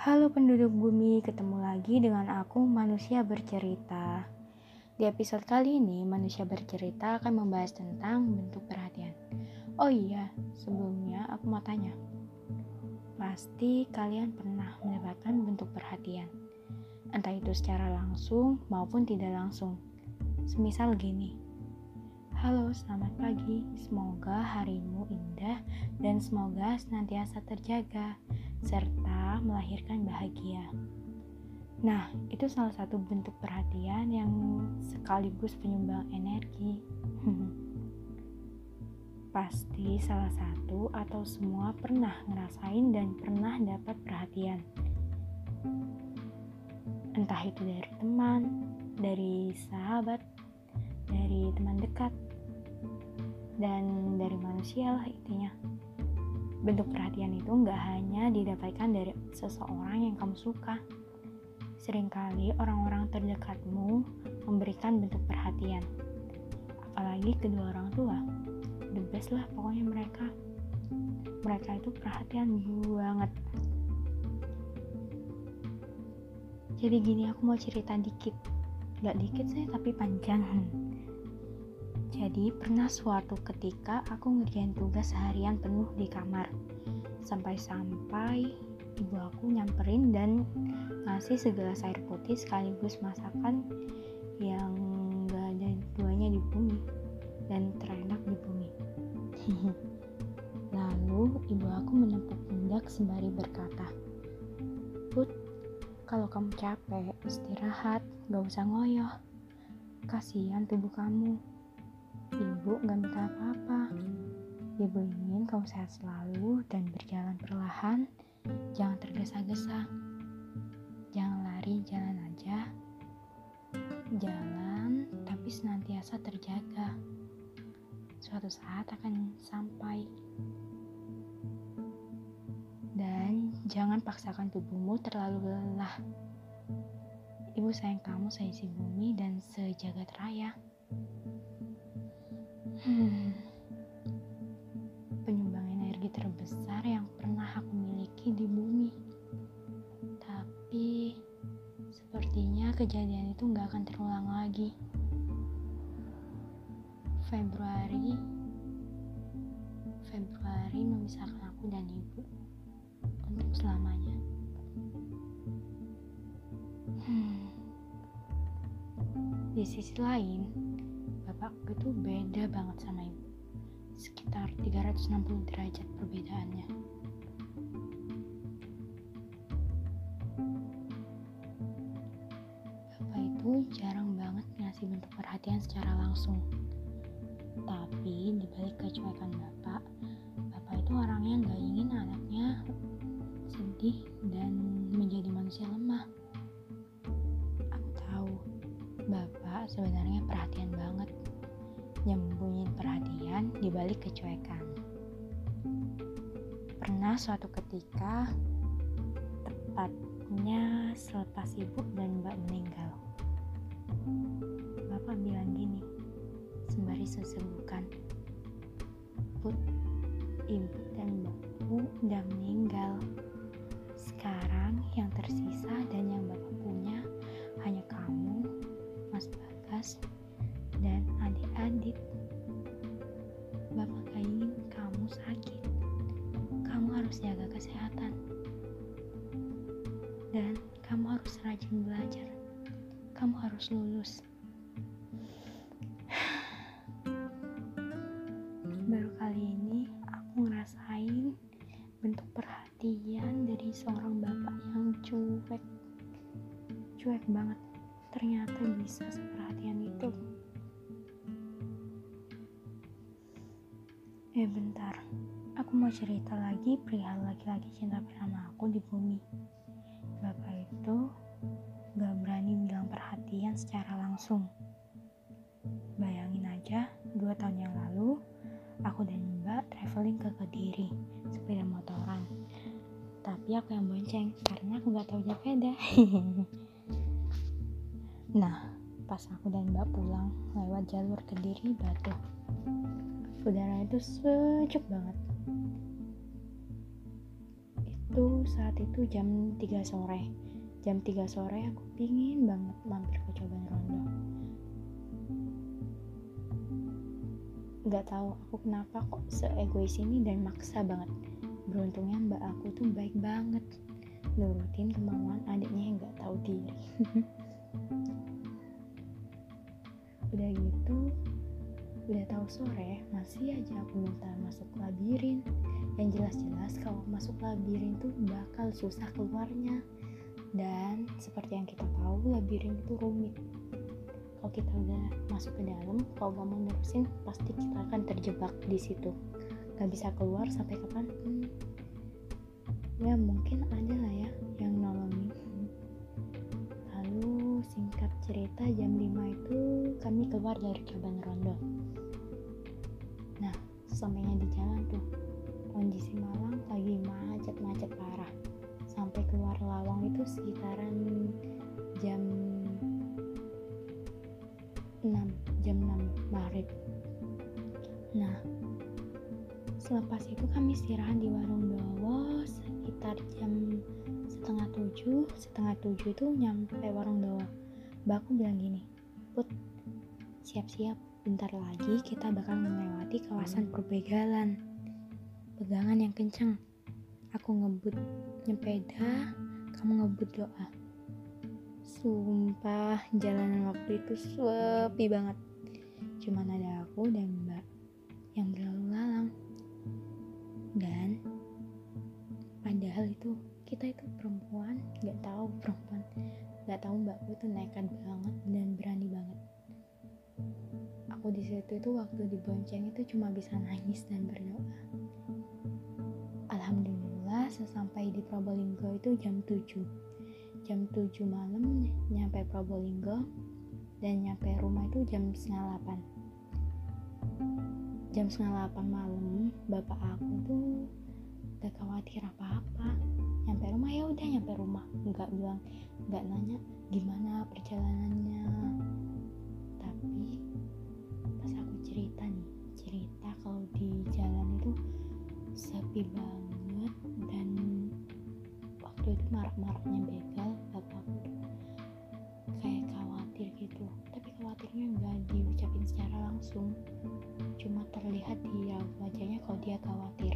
Halo penduduk bumi, ketemu lagi dengan aku manusia bercerita. Di episode kali ini, manusia bercerita akan membahas tentang bentuk perhatian. Oh iya, sebelumnya aku mau tanya. Pasti kalian pernah mendapatkan bentuk perhatian. Entah itu secara langsung maupun tidak langsung. Semisal gini. Halo, selamat pagi. Semoga harimu indah dan semoga senantiasa terjaga serta melahirkan bahagia. Nah, itu salah satu bentuk perhatian yang sekaligus penyumbang energi. Pasti salah satu atau semua pernah ngerasain dan pernah dapat perhatian. Entah itu dari teman, dari sahabat, dari teman dekat, dan dari manusia lah intinya bentuk perhatian itu nggak hanya didapatkan dari seseorang yang kamu suka. Seringkali orang-orang terdekatmu memberikan bentuk perhatian. Apalagi kedua orang tua. The best lah pokoknya mereka. Mereka itu perhatian banget. Jadi gini aku mau cerita dikit. Gak dikit sih tapi panjang. Jadi pernah suatu ketika aku ngerjain tugas seharian penuh di kamar. Sampai-sampai ibu aku nyamperin dan ngasih segelas air putih sekaligus masakan yang gak ada duanya di bumi dan terenak di bumi. Lalu ibu aku menepuk pundak sembari berkata, Put, kalau kamu capek, istirahat, gak usah ngoyoh. Kasihan tubuh kamu. Ibu gak minta apa-apa. Ibu ingin kau sehat selalu dan berjalan perlahan, jangan tergesa-gesa. Jangan lari, jalan aja. Jalan, tapi senantiasa terjaga. Suatu saat akan sampai. Dan jangan paksakan tubuhmu terlalu lelah. Ibu sayang kamu seisi bumi dan sejagat raya. Hmm. Penyumbang energi terbesar yang pernah aku miliki di bumi. Tapi sepertinya kejadian itu nggak akan terulang lagi. Februari Februari memisahkan aku dan ibu untuk selamanya. Hmm. Di sisi lain, bapakku itu beda banget sama ibu. Sekitar 360 derajat perbedaannya. Bapak itu jarang banget ngasih bentuk perhatian secara langsung. Tapi dibalik kecuekan bapak bapak itu orangnya gak ingin anaknya sedih dan menjadi manusia lemah. Aku tahu bapak sebenarnya perhatian di balik kecuekan. Pernah suatu ketika, tepatnya selepas ibu dan mbak meninggal. Bapak bilang gini, sembari sesebukan, Put, ibu dan mbakku udah meninggal. Sekarang yang tersisa dan yang bapak punya hanya kamu, Mas Bagas, dan adik-adik. Kesehatan. Dan kamu harus rajin belajar. Kamu harus lulus. Baru kali ini aku ngerasain bentuk perhatian dari seorang bapak yang cuek. Cuek banget. Ternyata bisa seperhatian itu. Eh bentar, aku mau cerita lagi perihal laki-laki cinta pertama aku di bumi. Bapak itu gak berani bilang perhatian secara langsung. Bayangin aja, dua tahun yang lalu, aku dan Mbak traveling ke Kediri, sepeda motoran. Tapi aku yang bonceng, karena aku gak tahu sepeda. nah, pas aku dan Mbak pulang lewat jalur Kediri Batu udara itu sejuk banget itu saat itu jam 3 sore. Jam 3 sore aku pingin banget mampir ke Coban Rondo. Nggak tahu aku kenapa kok seegois ini dan maksa banget. Beruntungnya mbak aku tuh baik banget. Nurutin kemauan adiknya yang nggak tahu diri. Udah gitu udah tahu sore masih aja aku minta masuk labirin yang jelas-jelas kalau masuk labirin tuh bakal susah keluarnya. Dan seperti yang kita tahu labirin itu rumit. Kalau kita udah masuk ke dalam kalau gak mau nerusin pasti kita akan terjebak di situ. Gak bisa keluar sampai kapan? Hmm, ya mungkin ada lah ya yang nolongin. Lalu singkat cerita jam 5 itu kami keluar dari cabang rondo. Nah sampainya di jalan tuh kondisi Malang lagi macet-macet parah. Sampai keluar lawang itu sekitaran jam 6 jam 6 maghrib. Nah selepas itu kami istirahat di warung Dowo sekitar jam setengah tujuh setengah tujuh itu nyampe warung Dowo mbak aku bilang gini put siap-siap bentar lagi kita bakal melewati kawasan perbegalan pegangan yang kenceng aku ngebut nyepeda kamu ngebut doa. Sumpah jalanan waktu itu sepi banget. Cuman ada aku dan mbak yang berlalu lalang Dan padahal itu kita itu perempuan gak tahu perempuan gak tahu mbakku itu nekat banget dan berani banget. Aku di situ itu waktu dibonceng itu cuma bisa nangis dan berdoa sesampai di Probolinggo itu jam 7 jam 7 malam nyampe Probolinggo dan nyampe rumah itu jam setengah 8 jam setengah 8 malam bapak aku tuh gak khawatir apa-apa. Nyampe rumah ya udah nyampe rumah. Nggak bilang nggak nanya gimana perjalanannya. Tapi pas aku cerita nih cerita kalau di jalan itu sepi banget dan waktu itu marak-maraknya begal bapakku kayak khawatir gitu. Tapi khawatirnya nggak diucapin secara langsung. Cuma terlihat di wajahnya kalau dia khawatir.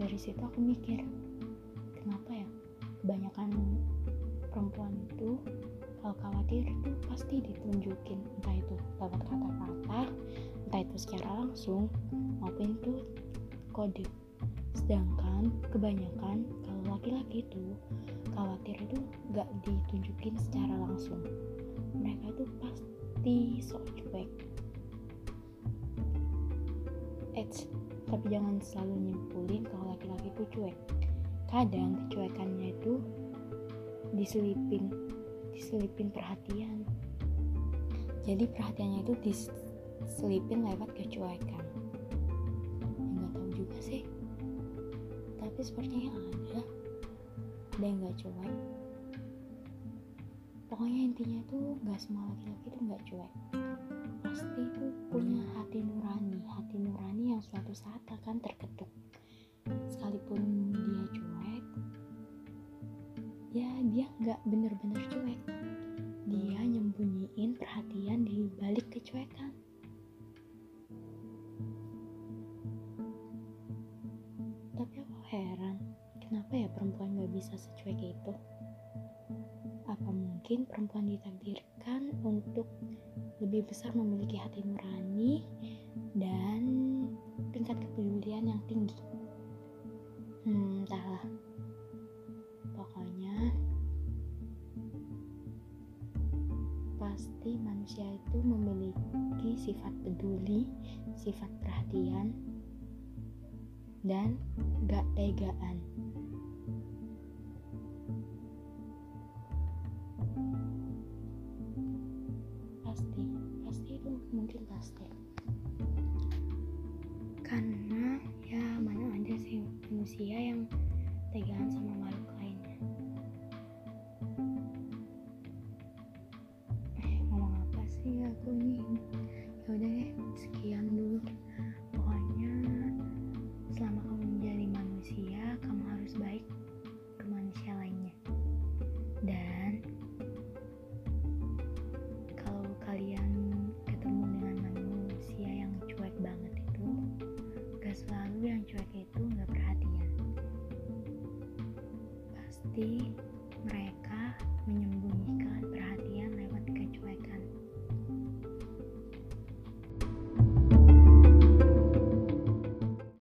Dari situ aku mikir kenapa ya? Kebanyakan perempuan itu kalau khawatir itu pasti ditunjukin. Entah itu lewat kata-kata entah itu secara langsung maupun itu kode. Sedangkan kebanyakan kalau laki-laki itu khawatir itu gak ditunjukin secara langsung. Mereka itu pasti sok cuek. Eits, tapi jangan selalu nyimpulin kalau laki-laki itu cuek. Kadang kecuekannya itu diselipin diselipin perhatian. Jadi perhatiannya itu diselipin lewat kecuekan juga sih? Tapi sepertinya ada ada yang gak cuek. Pokoknya intinya itu gak semua laki-laki itu gak cuek. Pasti itu punya hati nurani hati nurani yang suatu saat akan terketuk. Sekalipun dia cuek ya dia gak bener-bener cuek. Dia nyembunyiin perhatian di balik kecuekan heran. Kenapa ya perempuan gak bisa secuek itu? Apa mungkin perempuan ditakdirkan untuk lebih besar memiliki hati nurani dan tingkat kepedulian yang tinggi? Hmm entahlah pokoknya pasti manusia itu memiliki sifat peduli sifat perhatian dan gak tegaan. Pasti, pasti itu mungkin pasti. Karena ya mana ada sih manusia yang tegaan sama